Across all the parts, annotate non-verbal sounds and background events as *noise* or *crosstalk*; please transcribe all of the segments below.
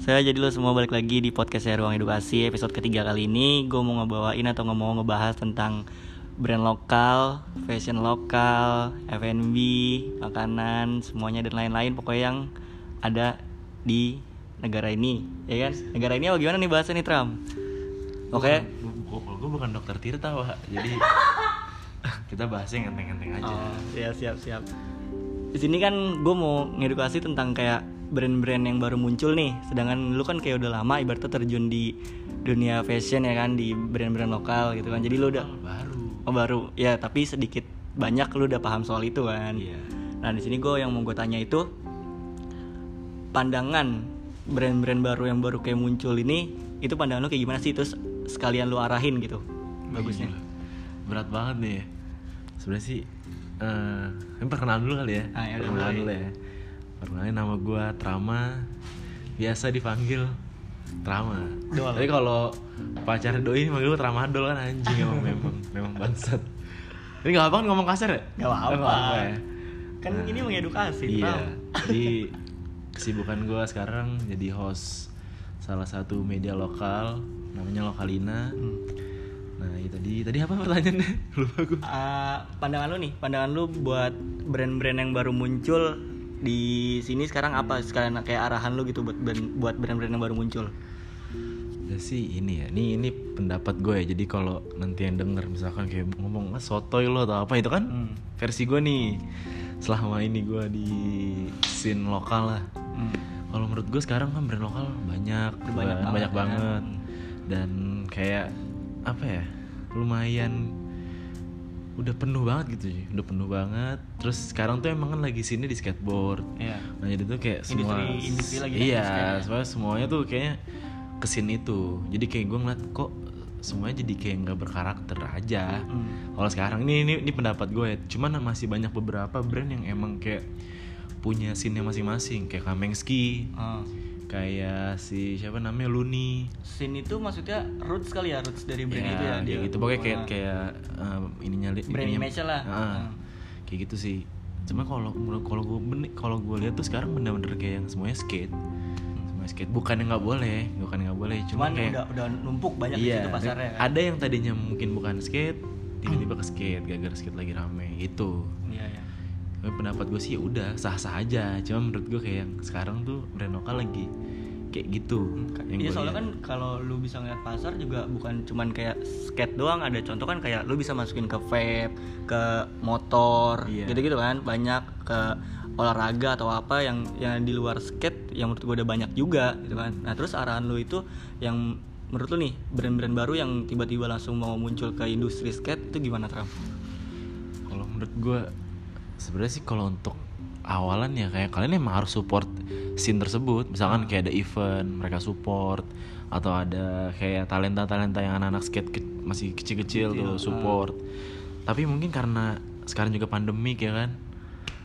Saya jadi lo semua balik lagi di podcast saya Ruang Edukasi episode ketiga kali ini Gue mau ngebawain atau nggak mau ngebahas tentang brand lokal, fashion lokal, F&B, makanan, semuanya dan lain-lain Pokoknya yang ada di negara ini, ya kan? Negara ini apa gimana nih bahasa nih Tram? Oke, Gue gue bukan dokter Tirta Wak. Jadi *laughs* kita bahasnya yang enteng-enteng aja. Oh, ya siap siap. Di sini kan gue mau ngedukasi tentang kayak brand-brand yang baru muncul nih. Sedangkan lu kan kayak udah lama ibaratnya terjun di dunia fashion ya kan di brand-brand lokal gitu kan. Jadi lu udah Oh, baru. oh baru ya tapi sedikit banyak lu udah paham soal itu kan. Iya. Nah di sini gue yang mau gue tanya itu pandangan brand-brand baru yang baru kayak muncul ini itu pandangan lu kayak gimana sih terus sekalian lu arahin gitu bagusnya. Gila. Berat banget nih. ya. Sebenarnya sih ini perkenalan dulu kali ya. Ah, ya perkenalan dulu ya. Perkenalin nama gue Trama. Biasa dipanggil Trama. Dol. Tapi kalau pacar doi manggil gue Tramadol kan anjing emang *laughs* memang memang bangsat. Ini gak apa kan ngomong kasar ya? Gak. Nggak apa-apa ya. Kan ini mengedukasi. Iya. Tram. Jadi kesibukan gue sekarang jadi host salah satu media lokal namanya Lokalina. Hmm. Nah, itu tadi tadi apa pertanyaannya? *laughs* Lupa gue. Uh, pandangan lu nih, pandangan lu buat brand-brand yang baru muncul di sini sekarang apa sekalian kayak arahan lu gitu buat brand- buat brand-brand yang baru muncul. Ya sih ini ya, ini ini pendapat gue ya. Jadi kalau nanti yang denger misalkan kayak ngomong ah, sotoy lo atau apa itu kan Hmm. versi gue nih. Selama ini gue di scene lokal lah. Hmm. Kalau menurut gue sekarang kan brand lokal banyak, banyak ba- banget, ya. banget. Dan kayak apa ya? Lumayan udah penuh banget gitu sih, udah penuh banget. Terus sekarang tuh emang kan lagi sini di skateboard. Iya. Nah jadi tuh kayak semua Industri- industri lagi naik Iya, ya. soalnya semuanya tuh kayaknya ke sini itu. Jadi kayak gue ngeliat kok semuanya jadi kayak nggak berkarakter aja. Hmm. Kalau sekarang ini, ini ini pendapat gue ya. Cuman masih banyak beberapa brand yang emang kayak punya scene masing-masing kayak Kamengski, Ah. Kayak si siapa namanya Luni. Scene itu maksudnya roots kali ya, roots dari brand itu ya. dia. gitu. Pokoknya kayak kayak um, ininya Brand image-nya lah. Ah, Ah. Kayak gitu sih. Cuma kalau kalau gue kalau gue lihat tuh sekarang bener-bener kayak yang semuanya skate. Semuanya skate. Bukan yang nggak boleh, bukan nggak boleh. Cuma Cuman kayak udah udah numpuk banyak di iya, situ pasarnya. kan? ada yang tadinya mungkin bukan skate, tiba-tiba ke skate, gara-gara skate lagi rame itu. Iya, iya. Tapi pendapat gue sih ya udah sah-sah aja. Cuma menurut gue kayak yang sekarang tuh brand lokal lagi kayak gitu. yang Iya soalnya kan kalau lu bisa ngeliat pasar juga bukan cuman kayak skate doang ada contoh kan kayak lu bisa masukin ke vape, ke motor, Iya. gitu-gitu kan banyak ke olahraga atau apa yang yang di luar skate yang menurut gue udah banyak juga gitu kan. Nah terus arahan lu itu yang menurut lu nih brand-brand baru yang tiba-tiba langsung mau muncul ke industri skate itu gimana Tram? Kalau menurut gue sebenarnya sih kalau untuk awalan ya kayak kalian emang harus support scene tersebut. Misalkan kayak ada event mereka support atau ada kayak talenta-talenta yang anak-anak skate ke- masih kecil-kecil tuh support. Tapi mungkin karena sekarang juga pandemik ya kan.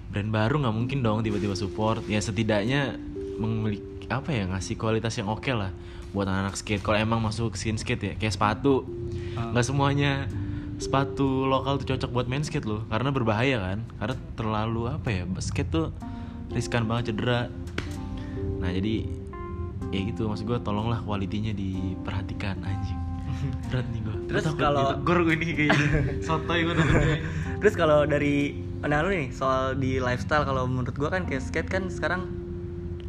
Brand baru nggak mungkin dong tiba-tiba support. Ya setidaknya memiliki apa ya ngasih kualitas yang oke lah buat anak-anak skate. Kalau emang masuk scene skate ya kayak sepatu Ah. nggak semuanya sepatu lokal tuh cocok buat main skate loh karena berbahaya kan? Karena terlalu apa ya skate tuh riskan banget cedera. Nah jadi ya gitu maksud gue tolonglah kualitinya diperhatikan anjing. *laughs* Berat nih gue Terus kalau- gue gue ini kayak *laughs* sotoy gue Terus kalau dari nah lu nih soal di lifestyle kalau menurut gua kan kayak skate kan sekarang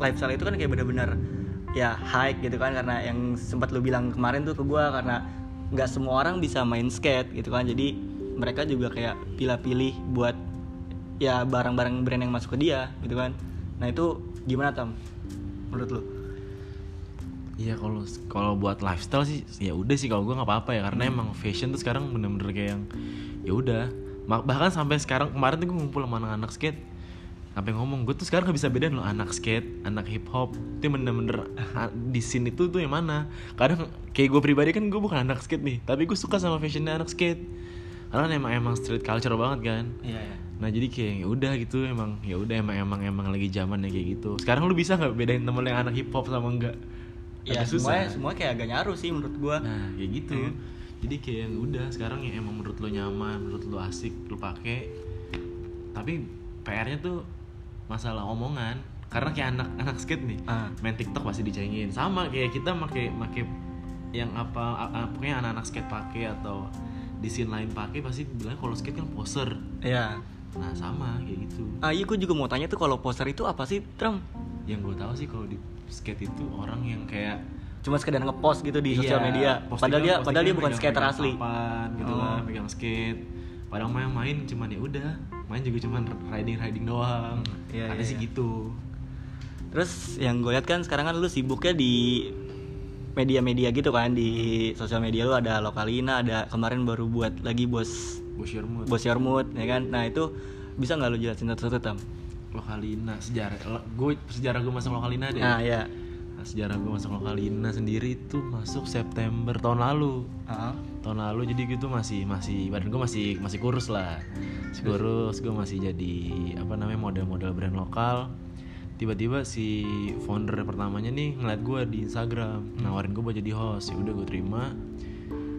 lifestyle itu kan kayak benar-benar ya high gitu kan karena yang sempat lu bilang kemarin tuh ke gua karena nggak semua orang bisa main skate gitu kan. Jadi mereka juga kayak pilih-pilih buat ya barang-barang brand yang masuk ke dia gitu kan. Nah itu gimana tam? Menurut lu? Iya kalau kalau buat lifestyle sih ya udah sih kalau gue nggak apa-apa ya. Karena emang fashion tuh sekarang bener-bener kayak yang ya udah. Bahkan sampai sekarang kemarin tuh gue ngumpul sama anak-anak skate sampai ngomong gue tuh sekarang gak bisa bedain loh anak skate anak hip hop itu bener-bener di sini tuh tuh yang mana kadang kayak gue pribadi kan gue bukan anak skate nih tapi gue suka sama fashionnya anak skate karena emang emang street culture banget kan iya ya Nah jadi kayak ya udah gitu emang ya udah emang emang emang lagi zamannya kayak gitu. Sekarang lu bisa nggak bedain temen yang anak hip hop sama enggak? ya susah. semuanya semua kayak agak nyaru sih menurut gua Nah kayak gitu. Hmm. Jadi kayak yang udah sekarang yang emang menurut lu nyaman, menurut lu asik, lu pakai. Tapi PR-nya tuh masalah omongan. karena kayak anak anak skate nih Ah. main TikTok pasti dicengin sama kayak kita make make yang apa pokoknya anak-anak skate pakai atau di scene lain pakai pasti bilang kalau skate kan poser Iya. nah sama kayak gitu Ah, iya gue juga mau tanya tuh kalau poster itu apa sih, Tram? yang gue tahu sih kalau di skate itu orang yang kayak Cuma sekedar ngepost gitu di Iya, sosial media. Padahal dia padahal dia bukan skater asli. papan gitu Oh. lah megang skate padahal main main cuman ya udah main juga cuman riding riding doang Iya, ada iya, sih iya. gitu Terus yang gue lihat kan sekarang kan lu sibuknya di media-media gitu kan di sosial media lu ada Lokalina, ada kemarin baru buat lagi bos bos Sherwood bos Yarmut ya kan. Nah, itu bisa nggak lu jelasin satu-satu Tam? lokalina sejarah gue sejarah gue masuk lokalina deh Nah, ya. Sejarah gue masuk lokalina sendiri itu masuk September tahun lalu. Ah. tahun lalu jadi gitu masih masih badan gue masih masih kurus lah. Masih kurus gue masih jadi apa namanya model-model brand lokal. Tiba-tiba si founder pertamanya nih ngeliat gue di Instagram nawarin gue buat jadi host. Ya udah gue terima.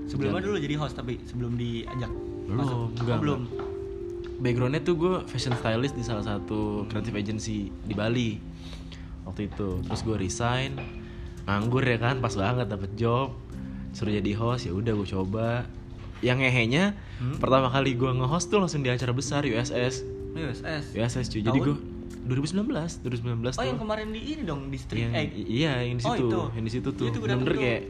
Sebelumnya dulu jadi host tapi sebelum diajak belum masuk. enggak, Oh, belum. backgroundnya tuh gue fashion stylist di salah satu creative agency di Bali waktu itu. Terus gue resign nganggur ya kan pas banget dapet job. Suruh jadi host ya udah gue coba. Yang ngehenya Hmm? pertama kali gue nge-host tuh langsung di acara besar USS USS. USS cuy. Jadi gue 2019 2019 Oh, tuh. yang kemarin di ini dong di street yang, egg. iya yang di Oh, situ. itu. yang di situ tuh. Bener-bener kayak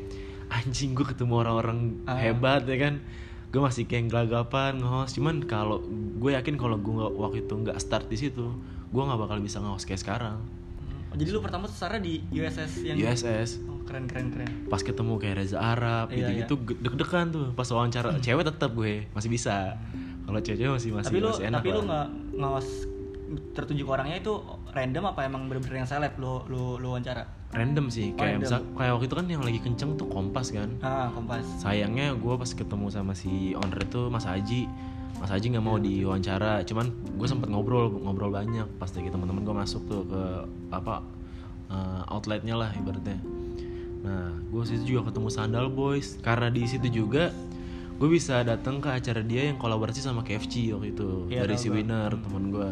anjing gue ketemu orang-orang Ah. hebat ya kan? Gue masih kayak gelagapan nge-host. Cuman kalau gue yakin kalau gue waktu itu nggak start di situ gue nggak bakal bisa nge-host kayak sekarang Oh, jadi lu pertama startnya di USS yang USS Oh, keren keren keren. pas ketemu kayak Reza Arab Iya, gitu gitu deg-degan tuh pas wawancara cewek tetap gue masih bisa kalau cewek masih masih tapi lu masih enak tapi lu nggak ngawas tertuju ke orangnya itu random apa emang bener-bener yang seleb lu lu lu wawancara? random sih kayak Random. misal kayak waktu itu kan yang lagi kenceng tuh kompas kan Ah, kompas. sayangnya gue pas ketemu sama si owner itu Mas Haji Mas Haji nggak mau diwawancara. Cuman gue sempet ngobrol ngobrol banyak. Pas lagi teman-teman gue masuk tuh ke apa eh, outletnya lah ibaratnya. Nah gue situ juga ketemu Sandal Boys. Karena di situ juga gue bisa datang ke acara dia yang kolaborasi sama KFC waktu itu. Iya, dari si. Winner teman gue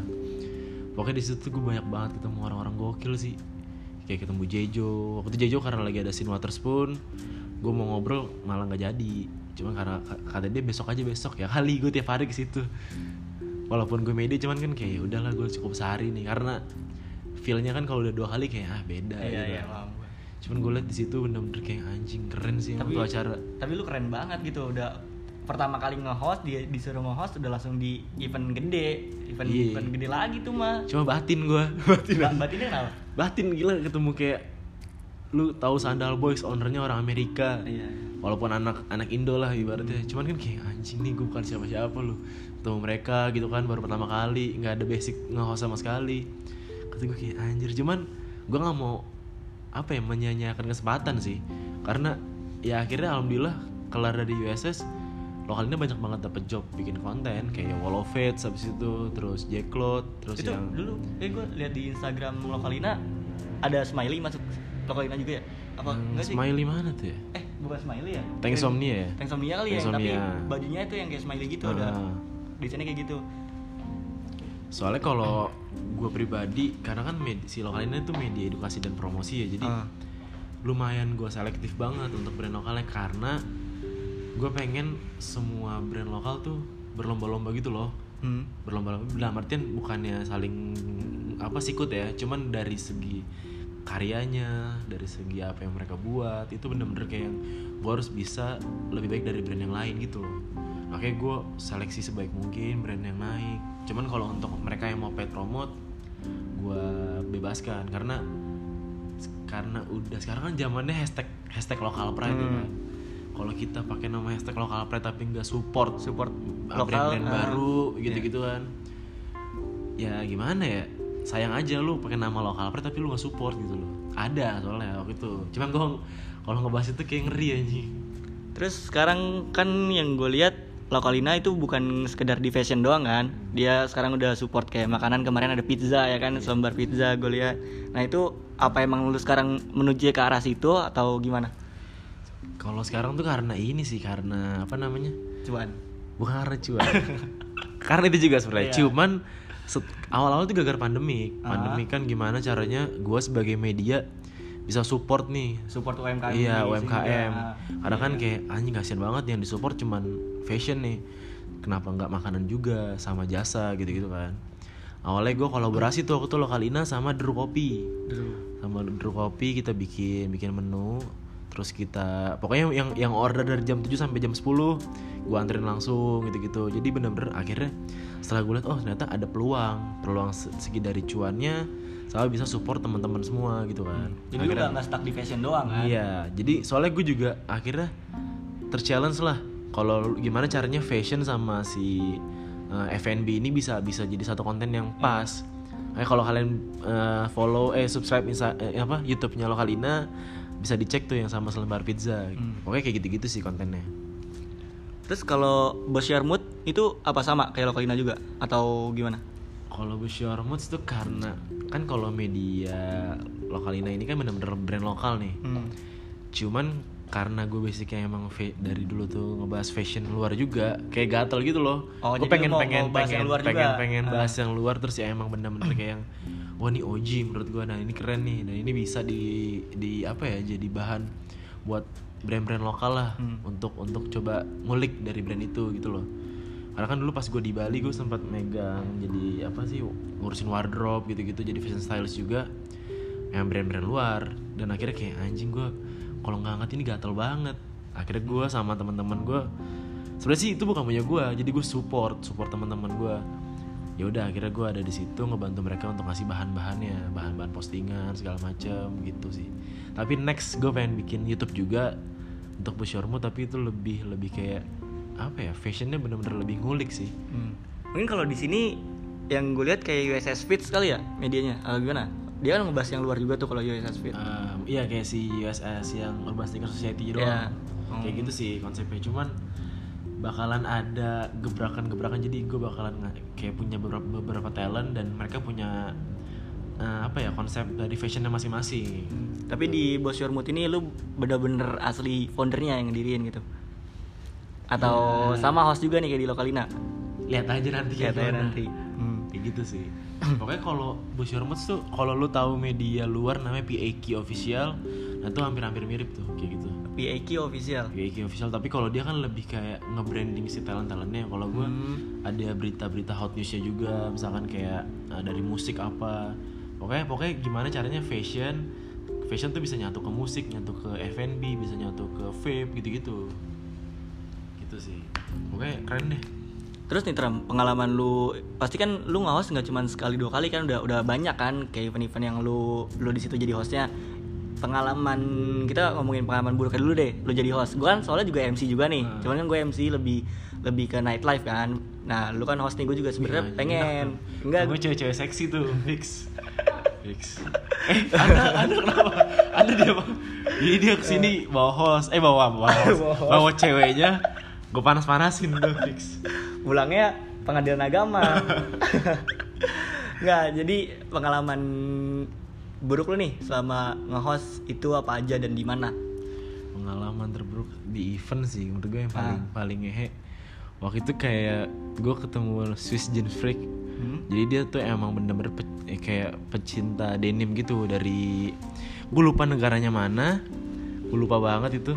pokoknya di situ gue banyak banget ketemu orang-orang gokil sih. Kayak ketemu Jejo. Waktu itu Jejo karena lagi ada scene Waterspoon gue mau ngobrol malah nggak jadi cuma karena ka- kata dia besok aja besok ya kali gue tiap hari ke situ walaupun gue media cuman kan kayak "Ya udahlah gue cukup sehari nih karena feelnya kan kalau udah dua kali kayak ah beda Iya, gitu. iya, paham cuman gue liat di situ bener-bener kayak anjing keren sih Tapi- acara Tapi lu keren banget gitu udah pertama kali nge-host dia disuruh nge-host udah langsung di event gede, event Iya. event gede lagi tuh mah. cuma batin gue *laughs* batin Ba- Batinnya kenapa? batin gila ketemu kayak lu tahu Sandal Boys ownernya orang Amerika. Iya. walaupun anak anak Indo lah ibaratnya. Cuman kan kayak anjing nih gue bukan siapa siapa lu. Ketemu mereka gitu kan baru pertama kali. Nggak ada basic nge-host sama sekali. Kata gue kayak anjir. Cuman gue nggak mau apa ya menyanyiakan kesempatan sih. Karena ya akhirnya alhamdulillah kelar dari USS lokal ini banyak banget dapet job bikin konten. Kayak Wall of Fate habis itu terus Jack Cloud terus itu yang dulu eh gue lihat di Instagram Lokalina ada smiley masuk Lokalina juga ya? Apa yang enggak sih? Smiley mana tuh ya Eh, bukan smiley ya? Tanksomnia ya Tanksomnia kali ya, tapi bajunya itu yang kayak smiley gitu ada Ah. desainnya kayak gitu. Soalnya kalau gue pribadi, karena kan med- si lokal ini tuh media edukasi dan promosi ya, jadi Ah. lumayan gue selektif banget untuk brand lokalnya karena gue pengen semua brand lokal tuh berlomba-lomba gitu loh, Hmm. berlomba-lomba. Dalam artian bukannya saling apa sikut ya, cuman dari segi karyanya, dari segi apa yang mereka buat itu bener-bener kayak yang gue harus bisa lebih baik dari brand yang lain gitu loh. Makanya gue seleksi sebaik mungkin brand yang naik. Cuman kalau untuk mereka yang mau paid promote, gue bebaskan karena karena udah sekarang kan zamannya hashtag hashtag lokal pride ya Hmm. kan. Kalau kita pakai nama hashtag lokal pride tapi nggak support Support uh, brand-brand ah. baru gitu-gitu kan ya gimana ya sayang aja lu pakai nama lokal pride tapi lu nggak support gitu loh ada soalnya waktu itu cuman gue kalau ngebahas itu kayak ngeri anjing Terus sekarang kan yang gue lihat Lokalina itu bukan sekedar di fashion doang kan. Dia sekarang udah support kayak makanan kemarin ada pizza ya kan, selembar pizza gue lihat. Nah, itu apa emang lu sekarang menuju ke arah situ atau gimana? kalau sekarang tuh karena ini sih karena apa namanya Cuan. bukan karena cuan *laughs* karena itu juga sebenarnya Iya. cuman awal-awal tuh gara-gara pandemik Ah. pandemik kan gimana caranya gue sebagai media bisa support nih. Support UMKM. iya UMKM karena kan Iya. kayak anjing kasihan banget yang disupport cuman fashion nih. Kenapa nggak makanan juga sama jasa gitu-gitu kan. Awalnya gue kolaborasi tuh waktu itu Lokalina sama Drew Kopi. Sama Drew Kopi kita bikin bikin menu terus kita pokoknya yang yang order dari jam 7 sampai jam 10 gua anterin langsung gitu-gitu jadi bener-bener akhirnya setelah gue lihat oh ternyata ada peluang peluang se- segi dari cuannya sama bisa support teman-teman semua gitu kan Jadi lu gak, stuck di fashion doang kan? Iya, jadi soalnya gue juga akhirnya terchallenge lah kalau gimana caranya fashion sama si uh, F&B ini bisa bisa jadi satu konten yang pas. Kayak kalau kalian uh, follow eh subscribe insta, eh, apa YouTube-nya Lokalina bisa dicek tuh yang sama selembar pizza. Hmm. Pokoknya kayak gitu-gitu sih kontennya. Terus kalau Bos Yarmut itu apa sama kayak Lokalina juga atau gimana? Kalau Moods tuh karena kan kalau media Lokalina ini kan bener-bener brand lokal nih. Hmm. cuman karena gue basicnya emang dari dulu tuh ngebahas fashion luar juga kayak gatel gitu loh Oh, gue pengen mau- pengen mau pengen yang luar pengen juga? pengen Ah. bahas yang luar terus ya emang bener-bener kayak yang wah ini OG menurut gue nah ini keren nih. Dan ini bisa di di apa ya jadi bahan buat brand-brand lokal lah Hmm. untuk untuk coba ngulik dari brand itu gitu loh. Karena kan dulu pas gue di Bali gue sempat megang jadi apa sih ngurusin wardrobe gitu-gitu jadi fashion stylist juga. Yang brand-brand luar. Dan akhirnya kayak anjing gue kalau nggak angkat ini gatel banget. Akhirnya gue sama teman-teman gue sebenarnya sih itu bukan punya gue jadi gue support support teman-teman gue ya udah akhirnya gue ada di situ ngebantu mereka untuk ngasih bahan-bahannya bahan-bahan postingan segala macam gitu sih tapi next gue pengen bikin YouTube juga untuk Bushormu tapi itu lebih lebih kayak apa ya fashionnya bener-bener lebih ngulik sih Hmm. Mungkin kalau di sini yang gue lihat kayak USS Fit sekali ya medianya. Atau gimana? Dia kan ngebahas yang luar juga tuh kalau USS Fit. Um, iya kayak si USS yang Urban Sneaker Society doang Iya. kayak Hmm. gitu sih konsepnya cuman bakalan ada gebrakan-gebrakan jadi gue bakalan kayak punya beberapa beberapa talent dan mereka punya uh, apa ya konsep dari fashionnya masing-masing Tapi di Bos Your Mood ini lu bener-bener asli foundernya yang ngediriin gitu. Atau Ya. sama host juga nih kayak di Lokalina. lihat aja nanti Lihat aja nanti. Hmm. kayak gitu sih *clears throat* pokoknya kalau Bush Your Moods tuh kalau lu tahu media luar namanya PAQ official nah itu hampir-hampir mirip tuh kayak gitu PAQ official. PAQ official. Tapi kalau dia kan lebih kayak nge-branding si talent-talentnya. Kalau gue Hmm. ada berita-berita hot newsnya juga. Misalkan kayak uh, dari musik apa. Pokoknya pokoknya gimana caranya fashion fashion tuh bisa nyatu ke musik nyatu ke F&B bisa nyatu ke vape gitu-gitu. Gitu sih. Pokoknya keren deh. Terus nih Tram, pengalaman lu pasti kan lu nge-host nggak cuma sekali dua kali kan? Udah udah banyak kan kayak event-event yang lu lu di situ jadi hostnya. Pengalaman kita ngomongin pengalaman buruknya dulu deh, lu jadi host. Gue kan soalnya juga MC juga nih, Hmm. cuman kan gue MC lebih lebih ke nightlife kan. Nah, lu kan host nih, gue juga sebenarnya Iya, pengen. enak. Enggak, gue cewek-cewek seksi tuh fix fix eh *laughs* ada ada kenapa ada dia bang jadi dia ke sini bawa host eh bawa bawa *laughs* host Bawa ceweknya gue panas panasin tuh fix pulangnya pengadilan agama. *laughs* Nggak, jadi pengalaman buruk lu nih selama nge-host itu apa aja dan di mana? pengalaman terburuk di event sih menurut gue yang paling Ah. paling ngehe waktu itu kayak gue ketemu Swiss Jeans Freak Hmm? jadi dia tuh emang bener-bener pe- eh, kayak pecinta denim gitu dari gue lupa negaranya mana gue lupa banget itu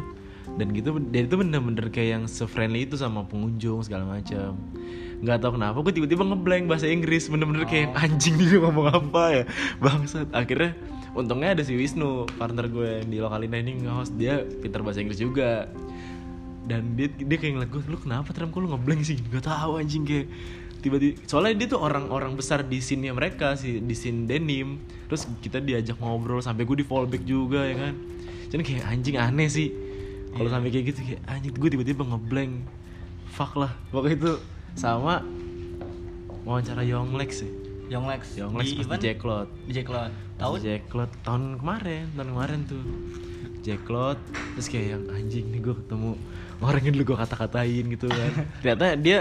dan gitu dia itu bener-bener kayak yang se-friendly itu sama pengunjung segala macam nggak tahu kenapa gue tiba-tiba ngeblank bahasa Inggris bener-bener kayak Oh. anjing dia ngomong apa ya? Bangsat. Akhirnya untungnya ada si Wisnu partner gue yang di Lokalina ini nge-host. Dia pintar bahasa Inggris juga. Dan dia dia kayak ngeliat gue lu kenapa Tram? Kok lu ngeblank sih? Gak tahu anjing kayak tiba-tiba soalnya dia tuh orang-orang besar di scene mereka sih di scene denim. Terus kita diajak ngobrol sampai gue di fallback juga ya kan? Jadi kayak anjing aneh sih. Kalau Iya. sampai kayak gitu kayak anjing gue tiba-tiba ngeblank. Fuck lah. Waktu itu sama wawancara Yonglex sih. Yonglex Yonglex di pas di Jacklot. Di Jacklot. Tahu tahu? Jacklot tahun kemarin tahun kemarin tuh. Jacklot terus kayak yang anjing nih gue ketemu orang yang dulu gue kata-katain gitu kan. *laughs* Ternyata dia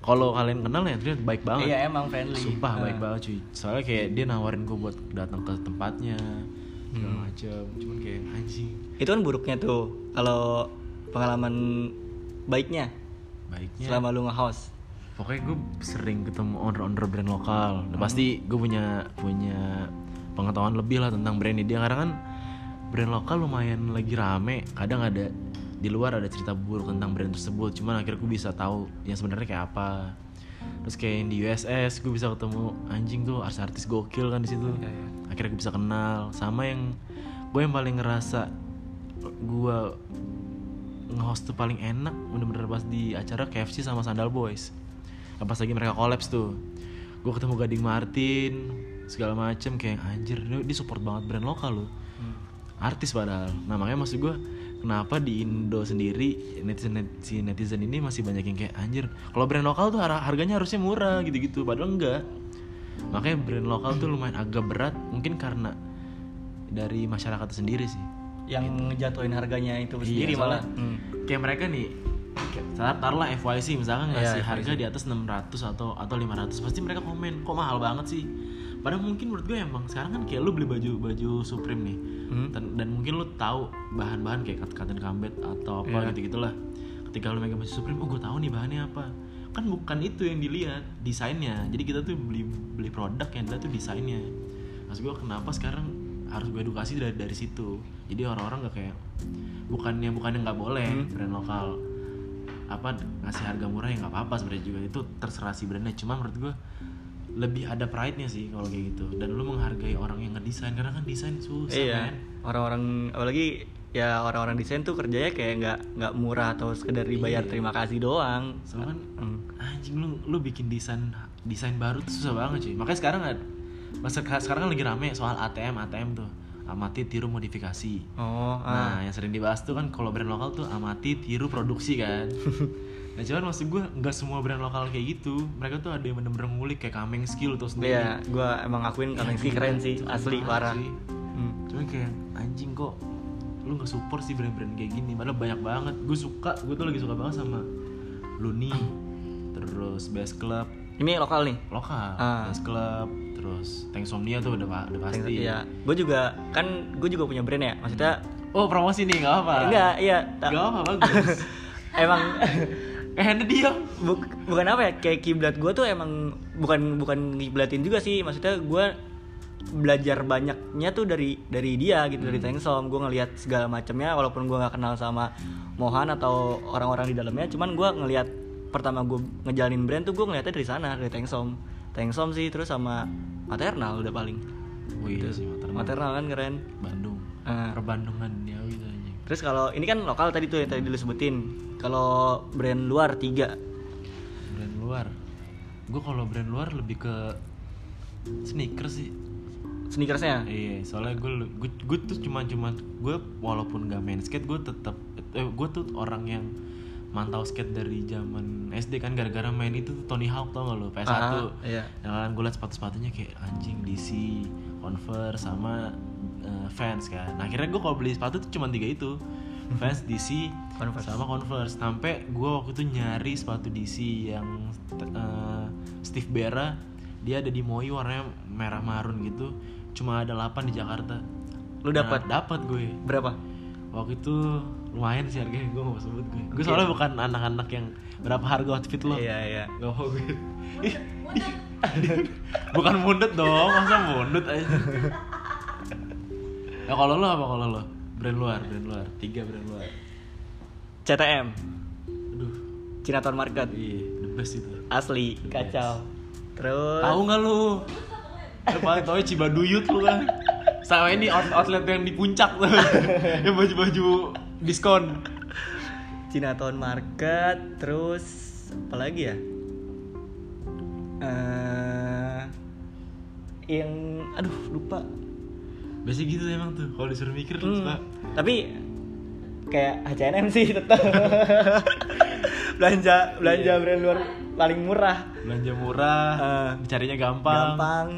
kalau kalian kenal ya dia baik banget. Iya emang friendly. Sumpah Ah. baik banget cuy. Soalnya kayak dia nawarin gue buat datang ke tempatnya segala Hmm. macam cuman kayak anjing. Itu kan buruknya tuh kalau pengalaman baiknya. Baiknya. Selama lu nge-host pokoknya gue sering ketemu owner-owner brand lokal. Udah pasti gue punya punya pengetahuan lebih lah tentang brand ini. Dia karena kan brand lokal lumayan lagi rame. Kadang ada di luar ada cerita buruk tentang brand tersebut. Cuman akhirnya gue bisa tahu yang sebenarnya kayak apa. Terus kayak yang di USS gue bisa ketemu anjing tuh artis-artis gokil kan di situ. Iya, iya. akhirnya gue bisa kenal. Sama yang gue yang paling ngerasa gue nge-host tuh paling enak bener-bener pas di acara KFC sama Sandal Boys pas lagi mereka collapse tuh. Gue ketemu Gading Martin segala macem kayak anjir dia, dia support banget brand lokal loh. Hmm. artis padahal. Nah makanya maksud gue kenapa di Indo sendiri netizen si netizen ini masih banyak yang kayak anjir kalau brand lokal tuh har- harganya harusnya murah gitu-gitu. Padahal enggak. Makanya brand lokal tuh lumayan agak berat mungkin karena dari masyarakat sendiri sih. Yang ngejatuhin harganya itu sendiri Iya, malah. Soalnya Hmm. kayak mereka nih tar- taruhlah FYC misalkan Iya, ngasih FYC. harga di atas 600 atau atau 500 pasti mereka komen kok mahal banget sih padahal mungkin menurut gue emang sekarang kan kayak lu beli baju baju Supreme nih Hmm. dan, dan mungkin lu tahu bahan-bahan kayak cotton combat atau apa Iya. gitu gitulah ketika lu megang baju Supreme oh gue tahu nih bahannya apa kan bukan itu yang dilihat desainnya jadi kita tuh beli beli produk yang dilihat tuh desainnya maksud gue kenapa sekarang harus gue edukasi dari dari situ jadi orang-orang gak kayak bukannya bukannya nggak boleh Hmm. brand lokal apa ngasih harga murah ya nggak apa-apa sebenarnya juga. Itu terserah si brandnya. Cuma menurut gue lebih ada pride-nya sih kalau kayak gitu. Dan lu menghargai orang yang ngedesain karena kan desain susah iya. men. Orang-orang apalagi ya orang-orang desain tuh kerjanya kayak nggak nggak murah atau sekedar dibayar Iya. terima kasih doang. Soalnya kan Hmm. anjing lu lu bikin desain desain baru tuh susah banget cuy. Makanya sekarang ada masa sekarang kan lagi rame soal ATM ATM tuh amati tiru modifikasi oh ah. Nah, yang sering dibahas tuh kan kalau brand lokal tuh amati, tiru, produksi kan. *laughs* nah, cuman maksud gue nggak semua brand lokal kayak gitu. Mereka tuh ada yang bener-bener ngulik kayak Kameng Skill tuh sendiri. Iya, gua emang akuin Kameng Ski keren sih, asli parah parah. sih. Hmm. Cuman kayak anjing kok lu nggak support sih brand-brand kayak gini. Padahal banyak banget. Gue suka, gue tuh lagi suka banget sama Luni, terus Best Club Ini lokal nih. lokal, Ah. Best Club, terus Tanksomnia tuh udah, udah pasti. Iya, gue juga kan gue juga punya brand ya. Maksudnya Oh promosi nih nggak apa? enggak, iya. Nggak apa bagus. *laughs* emang *laughs* eh diam. buk- bukan apa ya? Kayak kiblat gue tuh emang bukan bukan kiblatin juga sih. Maksudnya gue belajar banyaknya tuh dari dari dia gitu dari Tengsom gue ngelihat segala macamnya walaupun gue nggak kenal sama Mohan atau orang-orang di dalamnya cuman gue ngelihat pertama gue ngejalanin brand tuh gue ngeliatnya dari sana dari Tengsom Tengsom sih terus sama Maternal udah paling Oh iya sih maternal. Maternal kan keren Bandung. Ah. Perbandungan duniawi tuh anjing. Terus kalau ini kan lokal tadi tuh yang tadi dulu sebutin. Kalau brand luar tiga. Brand luar. Gue kalau brand luar lebih ke sneakers sih. Sneakersnya. Iya, soalnya gue gue, gue tuh cuma cuma gue walaupun gak main skate gue tetap eh, gue tuh orang yang mantau skate dari zaman SD kan gara-gara main itu tuh Tony Hawk tau gak lo PS1 Ah, iya. Kan gue liat sepatu-sepatunya kayak anjing DC, Converse sama eh, Vans kan. Nah, akhirnya gue kalau beli sepatu tuh cuma tiga itu. *laughs* Vans, DC, Converse. sama Converse. Sampai gue waktu itu nyari sepatu DC yang eh, Steve Bera, dia ada di Moi warnanya merah marun gitu. Cuma ada 8 di Jakarta. Lu dapat? Nah, dapat gue. Berapa? Waktu itu lumayan sih harganya, gue gak mau sebut gue. Gue soalnya bukan anak-anak yang berapa harga outfit lo. Iya, iya. Gak mau gue *laughs* Bukan mundet dong, masa mundet aja Ya *laughs* kalau lo apa kalau lo? Brand luar, brand luar Tiga brand luar CTM. Aduh, Cinaton Market. iya, the best itu Asli, kacau. Terus Tahu nggak lu? Lu paling tau Cibaduyut lu kan *laughs* Sama ini out- outlet yang di puncak tuh *laughs* Yang baju-baju diskon Cinaton Market, terus apa lagi ya? Eh yang aduh lupa. Biasanya gitu emang tuh, kalau disuruh mikir Hmm, suka Tapi kayak H&M sih tetap. *laughs* belanja belanja brand luar paling murah. Belanja murah, Eh, carinya gampang, Gampang.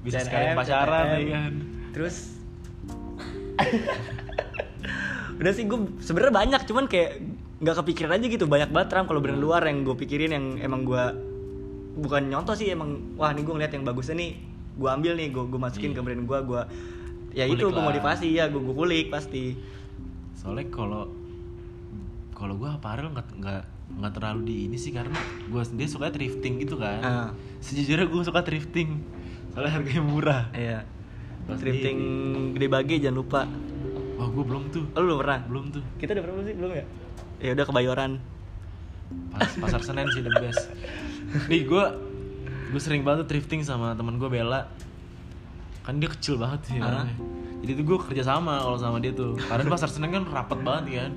Bisa sekalian pacaran ya kan Terus udah sih gue sebenarnya banyak cuman kayak nggak kepikiran aja gitu banyak banget ram kalau brand luar yang gue pikirin yang emang gue bukan nyontoh sih emang wah nih gue ngeliat yang bagusnya nih gue ambil nih gue gue masukin Iya. ke brand gue gue ya Kulik itu gue motivasi ya gue gue kulik pasti soalnya kalau kalau gue apparel nggak nggak nggak terlalu di ini sih karena gue dia suka thrifting gitu kan Ah. sejujurnya gue suka thrifting soalnya harganya murah Iya. Pasti Thrifting gede bagi jangan lupa. oh gue belum tuh Oh, lu belum pernah? belum tuh Kita udah pernah belum sih? Belum ya? Ya udah kebayoran. Pas, pasar senen sih the best nih gue gue sering banget tuh thrifting sama temen gue Bella kan dia kecil banget sih orangnya jadi tuh gue kerja sama kalau sama dia tuh karena pasar senen kan rapet banget kan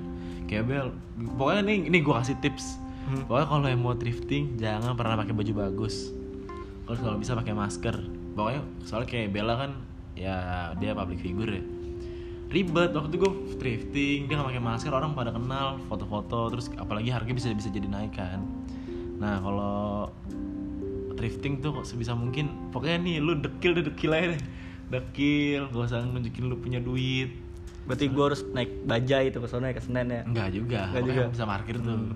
kayak Bel pokoknya nih ini gue kasih tips Hmm. pokoknya kalau yang mau thrifting jangan pernah pakai baju bagus kalau kalau bisa pakai masker pokoknya soalnya kayak Bella kan ya dia public figure ya. Ribet waktu itu gue thrifting dia nggak pakai masker orang pada kenal foto-foto terus apalagi harga bisa bisa jadi naik kan. Nah kalau thrifting tuh kok sebisa mungkin pokoknya nih lu dekil deh dekil aja deh. Dekil gak usah nunjukin lu punya duit. Berarti gue harus naik bajai itu ke sana ya ke Senen ya. enggak juga Enggak juga. bisa parkir tuh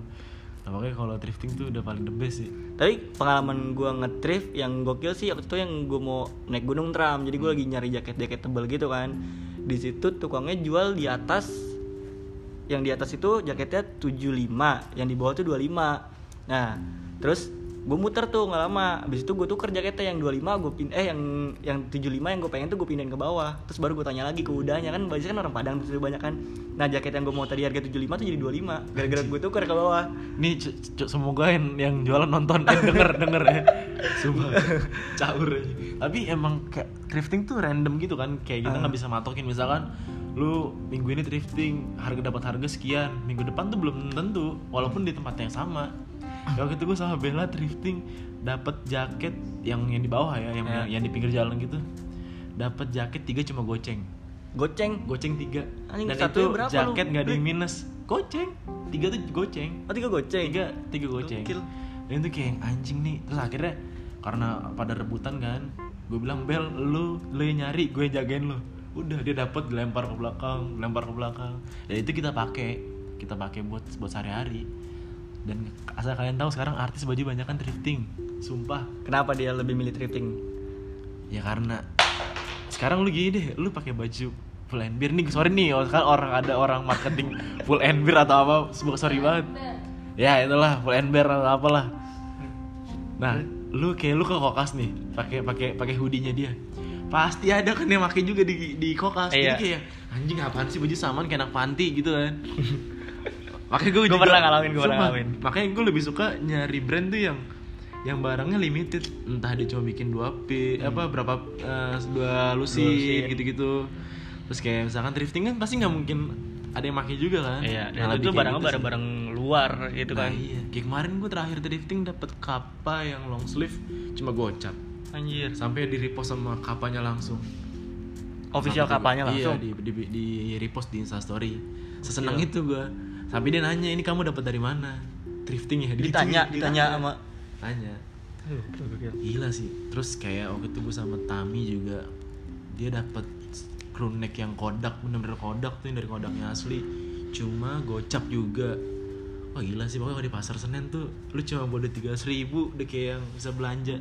nah, kalau thrifting tuh udah paling the best sih Tapi pengalaman gue nge-thrift yang gokil sih waktu itu yang gue mau naik gunung tram. Jadi gue lagi nyari jaket-jaket tebel gitu kan. Di situ tukangnya jual di atas yang di atas itu jaketnya 75, yang di bawah tuh 25. Nah, terus gue muter tuh nggak lama. Abis itu gue tuker jaketnya yang 25 gue pin eh yang yang 75 yang gue pengen tuh gue pindahin ke bawah. Terus baru gue tanya lagi ke udahnya kan biasanya kan orang Padang terus banyak kan. Nah, jaket yang gue mau tadi harga 75 tuh jadi 25 gara-gara gue tuker ke bawah. nih semoga yang, yang jualan nonton eh denger denger ya. Sumpah. *laughs* Caur aja. Tapi emang kayak thrifting tuh random gitu kan. Kayak kita nggak bisa matokin. Misalkan lu minggu ini thrifting harga dapat harga sekian. Minggu depan tuh belum tentu walaupun di tempat yang sama *laughs* waktu itu gue sama Bella thrifting dapat jaket yang yang di bawah ya yang Ya. yang di pinggir jalan gitu. Dapat jaket tiga cuma goceng. Goceng. goceng tiga. Anjing, dan itu berapa jaket nggak beli? minus. Goceng. Tiga tuh goceng. Oh, tiga goceng. tiga tiga goceng. Gokil. dan itu kayak anjing nih. Terus akhirnya karena pada rebutan kan gue bilang bel lu lu yang nyari gue jagain lu. Udah dia dapat dilempar ke belakang dilempar ke belakang. Dan itu kita pakai. Kita pakai buat buat sehari-hari dan asal kalian tahu sekarang artis baju banyak kan thrifting. Sumpah. Kenapa dia lebih milih thrifting? ya karena sekarang lu gini deh lu pakai baju full and beer nih sorry nih sekarang orang ada orang marketing *laughs* full and beer atau apa sebuah sorry banget. Ya itulah full and beer atau apalah. Nah lu kayak lu ke kokas nih pakai pakai pakai hoodie-nya dia. Pasti ada kan yang pakai juga di di kokas. Iya. jadi kayak anjing apaan sih baju samaan kayak anak panti gitu kan *laughs* makanya gue Gua pernah ngalamin, gua pernah ngalamin. makanya gue lebih suka nyari brand tuh yang yang barangnya limited. Entah dia cuma bikin dua p apa berapa eh, dua lusin gitu-gitu. Terus kayak misalkan thrifting kan pasti nggak mungkin ada yang pakai juga kan? Iya, Nah, dan lebih itu barangnya gitu barang-barang luar gitu Nah, kan. iya. Kayak kemarin gue terakhir thrifting dapat kapa yang long sleeve cuma gocap. Anjir. sampai di repost sama kapanya langsung. Official Sampai kapanya di- langsung. iya di, di, di repost di instastory sesenang Gokil. itu gue sampai dia nanya ini kamu dapat dari mana? Thrifting ya Ditanya, Digituin, ditanya sama tanya gila sih. Terus kayak waktu itu gue sama Tami juga dia dapat crew neck yang kodak bener-bener kodak tuh yang dari kodaknya asli. Cuma gocap juga. Wah gila sih. Pokoknya kalau di pasar Senen tuh lu cuma bawa tiga ribu udah kayak yang bisa belanja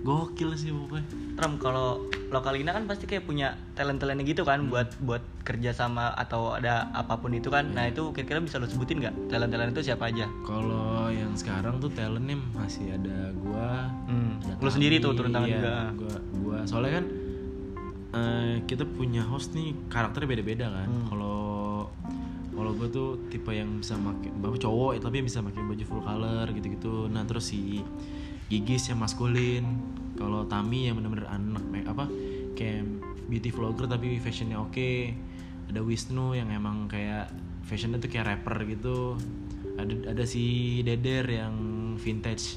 gokil sih pokoknya Tram kalau lokalina kan pasti kayak punya talent-talentnya gitu kan Hmm. buat buat kerja sama atau ada apa pun itu kan. Nah, itu kira-kira bisa lo sebutin nggak? Talent-talent itu siapa aja? kalau yang sekarang tuh talentnya masih ada gua Hmm. ada Lu sendiri tuh turun tangan iya, juga. gua gua soalnya kan eh, kita punya host nih karakternya beda-beda kan Hmm. kalau kalau gue tuh tipe yang bisa pakai bapak cowok ya, tapi bisa pakai baju full color gitu-gitu nah terus si Gigis yang maskulin. Kalau Tami yang bener-bener anak apa kayak beauty vlogger tapi fashionnya oke. Ada Wisnu yang emang kayak fashionnya tuh kayak rapper gitu. Ada ada si Deder yang vintage.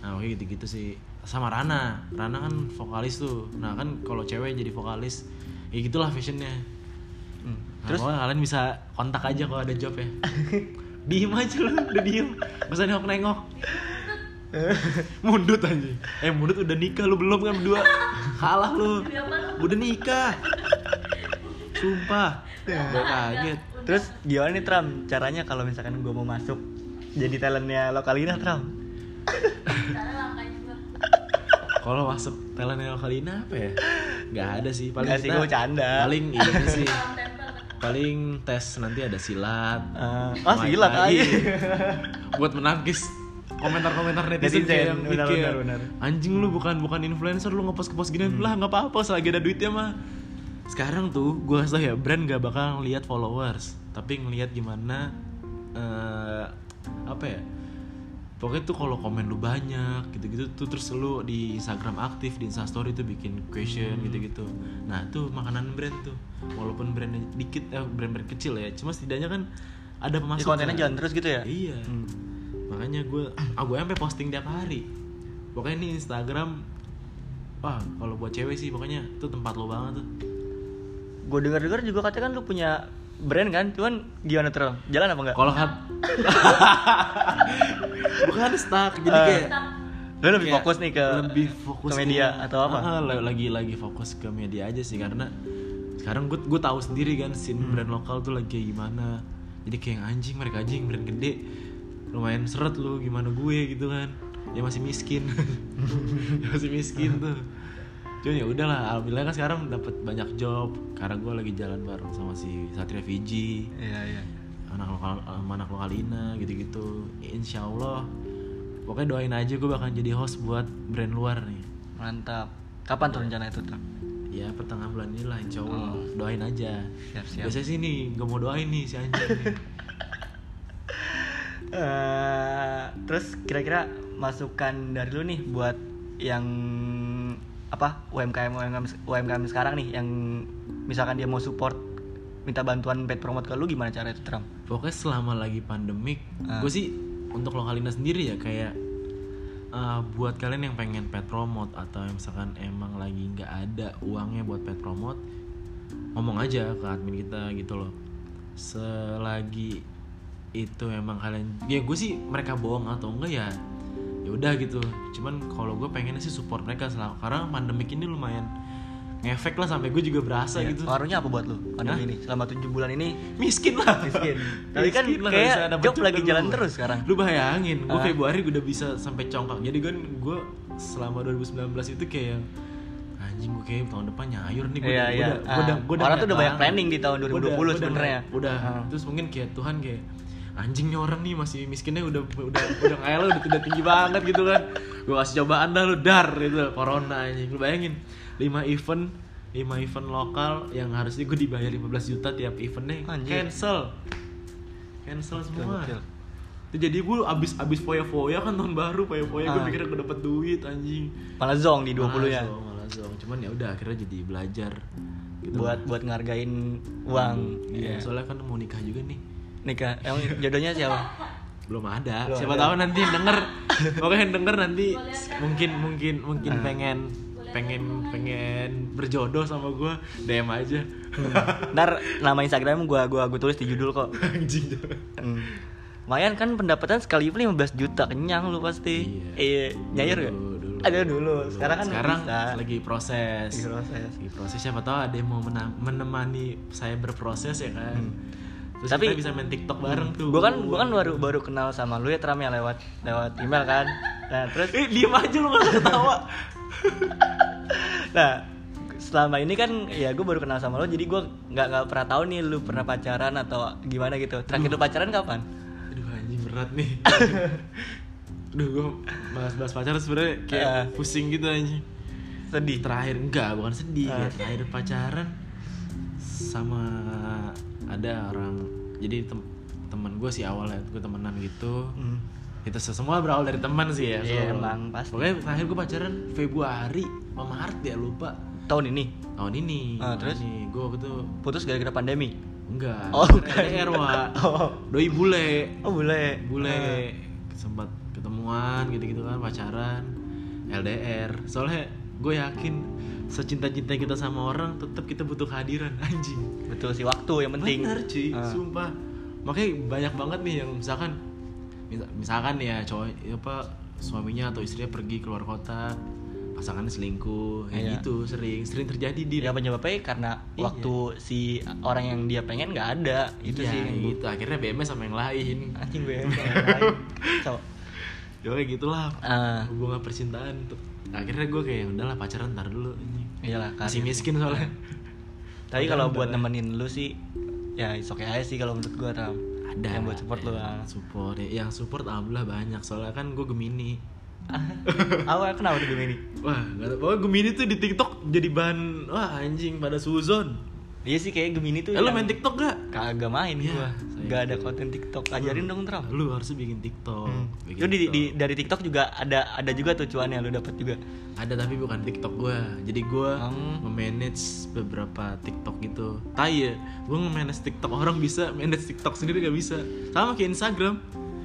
Nah oke gitu-gitu sih. Sama Rana. Rana kan vokalis tuh. Nah kan kalau cewek jadi vokalis ya gitulah fashionnya. Hmm. Nah, Terus? pokoknya kalian bisa kontak aja kalau ada job ya. *laughs* Diem aja lu udah diem. Usah nengok nengok *laughs* mundut aja eh mundut udah nikah lu belum kan berdua? Kalah lu. Udah nikah. Sumpah. Gue kaget. Terus gimana nih Tram? Caranya kalau misalkan gue mau masuk jadi talentnya lokalina Tram? kalau masuk talentnya kali ini apa ya? Nggak ada sih paling Nggak sih, gua bercanda. paling ini *laughs* sih. Paling tes nanti ada silat Muay oh silat aja. buat menangkis komentar-komentar netizen, Netizen, kayak yang benar, kayak, benar, benar. anjing lu bukan bukan influencer lu ngepost ngepost gini lah nggak apa-apa selagi ada duitnya mah. Sekarang tuh gue rasa ya brand gak bakal ngeliat followers tapi ngeliat gimana eh apa ya pokoknya tuh kalau komen lu banyak gitu-gitu tuh terus lu di Instagram aktif di Instastory tuh bikin question gitu-gitu. Nah tuh makanan brand tuh walaupun brandnya dikit eh, brand-brand kecil ya cuma setidaknya kan ada pemasukan. Kontennya jalan terus gitu ya? Iya. Hmm. Makanya gue ah gue sampai posting tiap hari. Pokoknya ini Instagram wah kalau buat cewek sih pokoknya itu tempat lo banget tuh. Gue dengar dengar juga katanya kan lu punya brand kan cuman gimana terus jalan apa enggak? Kalau kan *laughs* bukan stuck jadi Eh, kayak lu lebih kayak fokus nih ke lebih fokus ke media ke- atau apa? Ah, lagi lagi fokus ke media aja sih karena sekarang gue gue tahu sendiri kan scene Hmm. brand lokal tuh lagi kayak gimana. Jadi kayak anjing mereka anjing brand gede lumayan seret lu gimana gue gitu kan. Ya masih miskin. *laughs* Ya masih miskin tuh. Cuman ya udahlah alhamdulillah kan sekarang dapat banyak job. Karena gue lagi jalan bareng sama si Satria Fiji. Iya iya. Anak lokal anak lokalina gitu-gitu. Insya Allah pokoknya doain aja gue bakal jadi host buat brand luar nih. Mantap. Kapan tuh rencana itu tuh ya pertengahan bulan ini lah insya Allah Oh. doain aja. Siap siap. Biasanya sih nih gak mau doain nih si anjing *laughs* Eh, terus kira-kira masukan dari lu nih buat yang apa UMKM UMKM UMKM sekarang nih yang misalkan dia mau support minta bantuan pet promote ke lu gimana cara itu Trump? pokoknya selama lagi pandemik Ah. gue sih untuk lokalina sendiri ya kayak uh, buat kalian yang pengen pet promote atau yang misalkan emang lagi nggak ada uangnya buat pet promote ngomong aja ke admin kita gitu loh selagi itu emang kalian ya gue sih mereka bohong atau enggak ya ya udah gitu cuman kalau gue pengennya sih support mereka selama karena pandemik ini lumayan ngefek lah sampai gue juga berasa Iya, gitu Pengaruhnya apa buat lu pandemi ini? Selama 7 bulan ini miskin lah miskin. *laughs* Tapi kan Miskin kayak dapet job lagi juga jalan lu. terus sekarang. lu bayangin gue. Februari gue udah bisa sampai congkak jadi kan gue selama 2019 itu kayak anjing gue kayak tahun depan nyayur nih gue Iya, udah, iya. gua udah, gua udah, Ah. udah Orang tuh udah banyak planning di tahun Gua 2020 udah- gua udah sebenarnya. niat- udah Ah. terus mungkin kayak Tuhan kayak anjing nih orang nih masih miskinnya udah udah udah kayak lo udah, udah tinggi banget gitu kan gue kasih cobaan dah lu dar gitu corona anjing lu bayangin 5 event 5 event lokal yang harusnya gue dibayar 15 juta tiap eventnya Anjir. cancel cancel semua betul. itu jadi gue abis abis foya foya kan tahun baru foya foya gue Ah. pikir gue dapet duit anjing Malah zong di 20 ya. malah zong, malah zong. cuman ya udah akhirnya jadi belajar gitu Buat buat ngargain uang. iya Iya. soalnya kan mau nikah juga nih Nikah. Emang jodohnya siapa? belum ada Belum siapa ada. tahu nanti yang denger pokoknya yang denger nanti mungkin mungkin mungkin Ah. pengen pengen pengen berjodoh sama gue DM aja Ntar nama Instagram gua gua gua tulis di judul kok. *laughs* anjing Hmm. Lumayan kan pendapatan sekali event 15 juta kenyang lu pasti. Iya. Eh, nyayur gak? Ada dulu. Sekarang kan sekarang bisa. lagi proses Lagi proses. Lagi proses siapa tahu ada yang mau menemani saya berproses ya kan terus Tapi- kita bisa main TikTok bareng tuh. Gua kan gua kan baru baru kenal sama lu ya Tram ya lewat lewat email kan. Nah, terus eh diem aja lu gak ketawa. *laughs* Nah selama ini kan ya gue baru kenal sama lo jadi gue nggak nggak pernah tahu nih lu pernah pacaran atau gimana gitu. Terakhir lu pacaran kapan? Aduh anjing berat nih. *laughs* Aduh gue bahas-bahas pacaran sebenarnya kayak Eh. pusing gitu anjing. Sedih? Terakhir enggak bukan sedih Ah. kayak terakhir pacaran sama ada orang jadi tem teman gue sih awalnya gue temenan gitu. Hmm. itu semua berawal dari teman sih ya Iya, so- emang, pasti. pokoknya terakhir gue pacaran Februari apa Maret ya lupa. Tahun ini? Tahun ini. Ah, terus? nih gue waktu itu putus gara-gara pandemi? Enggak Oh. LDR Wak. *laughs* Oh. doi bule. Oh boleh bule. Sempat ketemuan gitu-gitu kan pacaran LDR soalnya gue yakin secinta-cinta kita sama orang tetap kita butuh kehadiran anjing betul sih waktu yang penting. Bener cuy Ah. sumpah. Makanya banyak banget nih yang misalkan mis- misalkan ya cowok apa suaminya atau istrinya pergi keluar kota pasangannya selingkuh ya Iya. gitu sering sering terjadi di ya penyebabnya karena Iya. waktu si orang yang dia pengen nggak ada itu Iya, sih yang gitu. Akhirnya BMS sama yang lain. Anjing gue yang *laughs* lain. so ya kayak gitulah. Ah. Hubungan percintaan tuh. Akhirnya gue kayak udahlah pacaran ntar dulu. Ini iyalah masih miskin soalnya tapi kalau buat nemenin lu sih ya is okay aja sih kalau menurut gue Ram. Ada yang buat support lu ya, ah. support. Ya yang support alhamdulillah banyak. Soalnya kan gue gemini. *laughs* Awal kenapa tuh Gemini? Wah gak tau pokoknya gemini tuh di tiktok jadi bahan wah anjing pada suzon iya sih kayak Gemini tuh eh, lu main tiktok gak kagak main Ya, gua. gak ada konten TikTok. Ajarin dong Tram. lu harusnya bikin tiktok Hmm. bikin Itu di, TikTok. di- dari TikTok juga ada ada juga tuh cuannya lu dapat juga. ada tapi bukan tiktok gue jadi gue Hmm. nge-manage beberapa tiktok gitu. Tai ya gue nge-manage tiktok. Orang bisa manage tiktok sendiri gak bisa. Sama kayak instagram.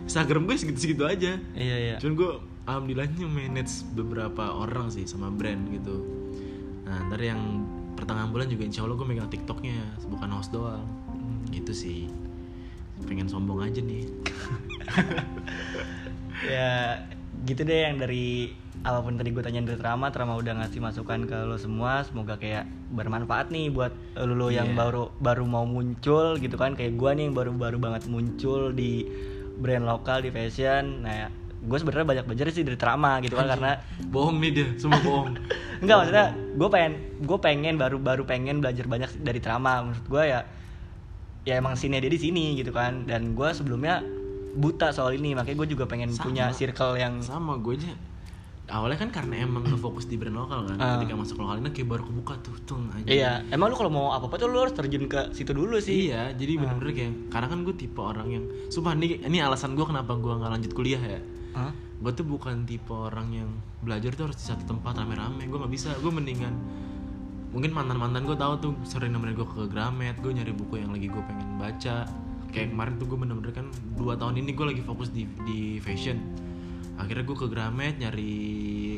Instagram gue segitu-segitu aja. Iya iya. cuman gue alhamdulillahnya manage beberapa orang sih sama brand gitu. Nah ntar yang pertengahan bulan juga insya Allah gue megang tiktoknya bukan host doang gitu sih pengen sombong aja nih *laughs* Ya gitu deh yang dari apa pun tadi gue tanyain dari Trama, Trama udah ngasih masukan ke lo semua, semoga kayak bermanfaat nih buat lo, lo yang Iya. baru baru mau muncul gitu kan kayak gue nih yang baru-baru banget muncul di brand lokal di fashion. Nah, gue sebenarnya banyak belajar sih dari Trama gitu kan karena bohong nih dia semua bohong. *laughs* Enggak maksudnya gue pengen gue pengen baru baru pengen belajar banyak dari Trama menurut gue ya ya emang sini dia di sini gitu kan. Dan gue sebelumnya buta soal ini makanya gue juga pengen Sama. punya circle yang sama gue aja. Awalnya kan karena emang ngefokus di brand lokal kan. Ah. ketika masuk lokal ini kayak baru kebuka tuh tuh aja iya emang lu kalau mau apa apa tuh lu harus terjun ke situ dulu sih. Iya, jadi bener-bener kayak karena kan gue tipe orang yang sumpah nih ini alasan gue kenapa gue nggak lanjut kuliah ya. Hah? Gue tuh bukan tipe orang yang belajar tuh harus di satu tempat rame-rame. Gue nggak bisa. Gue mendingan mungkin mantan-mantan gue tahu tuh sering nemenin gue ke Gramet. Gue nyari buku yang lagi gue pengen baca. Kayak kemarin tuh gue bener-bener kan dua tahun ini gue lagi fokus di di fashion. Akhirnya gue ke Gramet nyari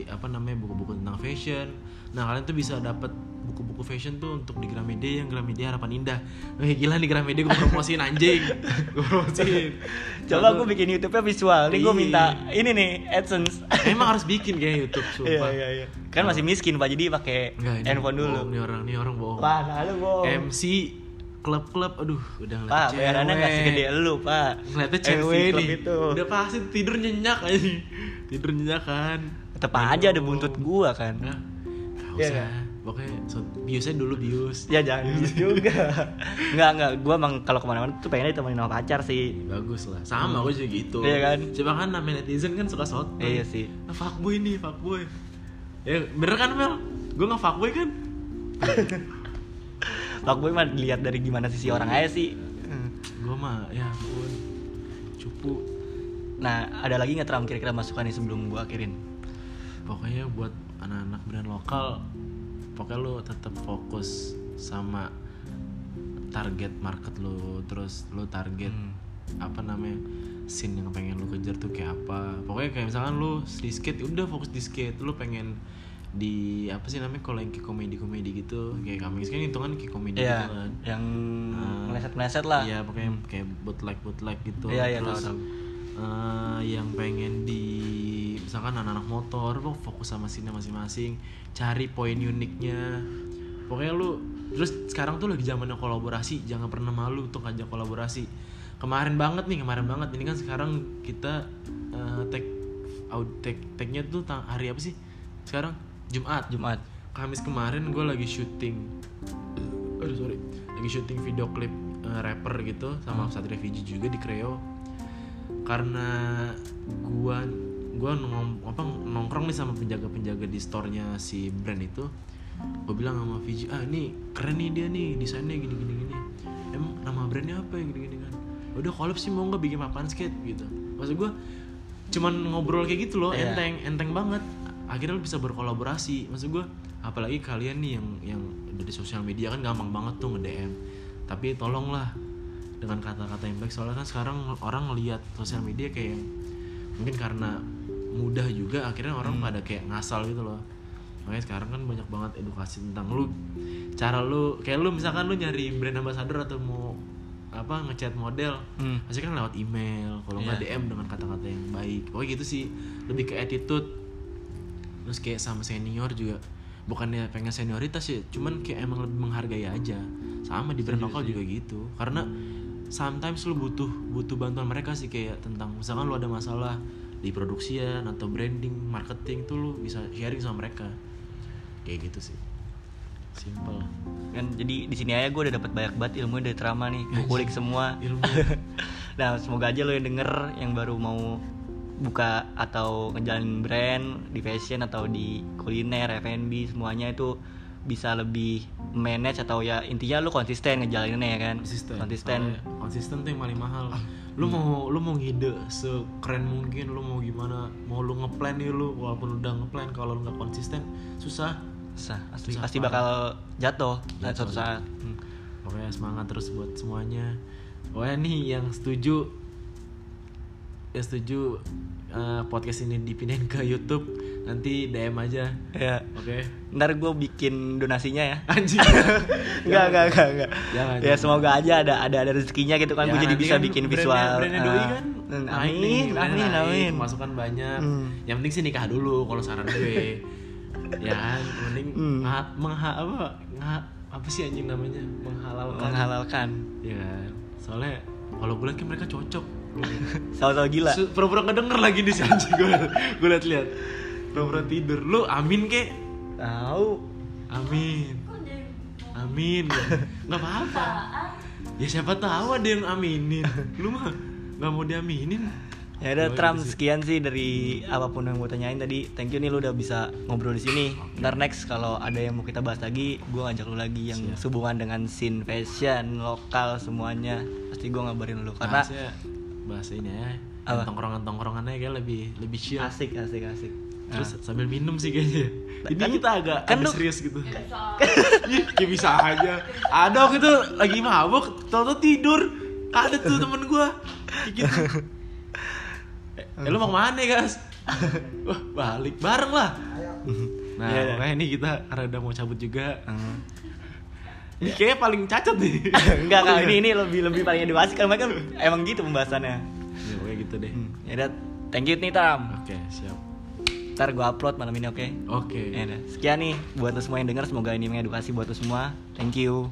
apa namanya buku-buku tentang fashion. Nah kalian tuh bisa dapat buku-buku fashion tuh untuk di Gramedia yang Gramedia Harapan Indah. Wih gila nih Gramedia gue promosiin anjing. gue promosiin. coba gue bikin YouTube-nya visual nih gue Iya. minta ini nih AdSense Emang harus bikin kayak YouTube *laughs* iya sumpah. iya iya kan masih miskin pak jadi pakai handphone dulu bohong, Nih orang, nih orang bohong. Wah, nah lu bohong. MC klub-klub, aduh udah ngeliat Pak, bayarannya nggak segede lu, Pak. Ngeliatnya Club nih. itu. Udah pasti tidur nyenyak aja. Tidur nyenyak kan. Tetep aja ada buntut gua kan. Nah, gak Iya usah. Nggak? Pokoknya so, biusnya dulu bius. Ya jangan gitu juga. *laughs* Enggak, enggak. Gua emang kalau ke mana-mana tuh pengennya ditemenin sama pacar sih. Bagus lah. Sama gue juga gitu. Iya kan? Coba kan namanya netizen kan suka soto. Iya sih. Nah, fuckboy nih, fuckboy. Ya bener kan Mel? Gue gak fuckboy kan? *laughs* Pak Boy mah dilihat dari gimana sisi orang aja sih. Gue mah ya ampun. Cupu. Nah, ada lagi nggak Tram kira-kira masukan nih sebelum gua akhirin? pokoknya buat anak-anak brand lokal pokoknya lu tetap fokus sama target market lu terus lu target Hmm. apa namanya scene yang pengen lu kejar tuh kayak apa pokoknya kayak misalkan lu di skate udah fokus di skate lu pengen di apa sih namanya kalau yang kayak komedi komedi gitu kayak kami kan hitungan kayak komedi Iya, gitu kan yang Ah. meleset-meleset lah. iya pokoknya kayak bootleg bootleg gitu Iya, iya, terus tahu, tahu. eh, yang pengen di misalkan anak-anak motor lu fokus sama scene masing-masing cari poin uniknya. Pokoknya lu terus sekarang tuh lagi zamannya kolaborasi jangan pernah malu untuk ngajak kolaborasi. Kemarin banget nih kemarin banget. Ini kan sekarang kita eh, tag out tag tagnya tuh tang- hari apa sih? Sekarang? Jumat. Jumat. Kamis kemarin gue lagi syuting. Aduh sorry. Lagi syuting video klip eh, rapper gitu sama Satria Fiji juga di Creo. Karena gua gua nong, apa, nongkrong nih sama penjaga-penjaga di store-nya si brand itu. Gue bilang sama Fiji ah ini keren nih dia nih desainnya gini gini gini. Emang nama brandnya apa ya gini gini kan udah collab sih mau nggak bikin papan skate? Gitu. Maksud gue cuman ngobrol kayak gitu loh Iya. enteng enteng banget. Akhirnya lu bisa berkolaborasi. Maksud gue apalagi kalian nih yang yang udah di sosial media kan gampang banget tuh nge DM tapi tolonglah dengan kata-kata yang baik. Soalnya kan sekarang orang ngelihat sosial media kayak mungkin karena mudah juga akhirnya orang pada kayak ngasal gitu loh. Makanya sekarang kan banyak banget edukasi tentang lu cara lu kayak lu misalkan lu nyari brand ambassador atau mau apa ngechat model Hmm. pasti kan lewat email kalau nggak Iya. DM dengan kata-kata yang baik. Pokoknya gitu sih lebih ke attitude. Terus kayak sama senior juga bukannya pengen senioritas ya cuman kayak emang lebih menghargai aja. Sama di brand lokal juga gitu. Karena sometimes lu butuh butuh bantuan mereka sih kayak tentang misalkan lu ada masalah di produksian atau branding marketing tuh lu bisa sharing sama mereka. Kayak gitu sih. Simple Kan jadi di sini aja gue udah dapat banyak banget ilmu dari Trama nih. Gue kulik semua. ilmu. *laughs* Nah semoga aja lo yang denger yang baru mau buka atau ngejalanin brand di fashion atau di kuliner F&B semuanya itu bisa lebih manage atau ya intinya lu konsisten ngejalaninnya ya kan? Konsisten. Konsisten konsisten tuh yang paling mahal. Lu mau lu mau ngide sekeren mungkin lu mau gimana mau lu ngeplan nih lu walaupun udah ngeplan kalau lu nggak konsisten susah. Sah, asli Susah pasti bakal jatuh Jatuh. suatu saat. Hmm. pokoknya semangat terus buat semuanya. Pokoknya nih yang setuju yang setuju eh, podcast ini dipindahin ke YouTube nanti DM aja ya oke ntar gue bikin donasinya ya anjing *laughs* Enggak, enggak, enggak, enggak. Jangan, ya jangan. semoga aja ada ada ada rezekinya gitu kan. Ya, gue jadi bisa kan bikin brandnya- visual. brandnya doi Ah. kan Hmm, amin, amin, naik, amin. masukan banyak Hmm. yang penting sih nikah dulu kalau saran gue *laughs* ya kan yang penting Hmm. mengha, mengha- apa Nga- apa sih anjing namanya menghalalkan Menghalalkan. ya soalnya kalau gue liat kan mereka cocok *laughs* Sama-sama gila. Pura-pura ngedenger lagi nih si anjing gue gue liat-liat pura-pura tidur lu amin kek Tahu. amin amin nggak apa-apa ya siapa tahu ada yang aminin lu mah nggak mau diaminin Ya udah Trump sekian sih dari apa pun yang gue tanyain tadi. Thank you nih lu udah bisa ngobrol di sini. Ntar next kalau ada yang mau kita bahas lagi, gue ngajak lu lagi yang Siap. sehubungan dengan scene fashion lokal semuanya. Pasti gue ngabarin lu karena bahasnya bahasa ini ya Apa? tongkrongan tongkrongannya kayak lebih lebih chill asik asik asik. Terus sambil minum sih kayaknya. Ini Kan- kita agak kan agak serius gitu. Ih, kayak bisa aja. Ada waktu itu lagi mabuk tau tidur. Ada tuh temen gua. Kayak gitu. Eh, lu mau ke mana guys wah balik bareng lah. Nah Iya, iya. makanya ini kita karena udah mau cabut juga. Hmm. ini kayaknya paling cacat nih. *laughs* Enggak Oh, kak, iya. ini ini lebih lebih paling edukasi. Kan mereka emang gitu pembahasannya. ya pokoknya gitu deh. Hmm. Ya udah, thank you nih Tam. oke siap Ntar gue upload malam ini oke? oke Ya udah. Sekian nih buat lo semua yang denger semoga ini mengedukasi buat lo semua. Thank you.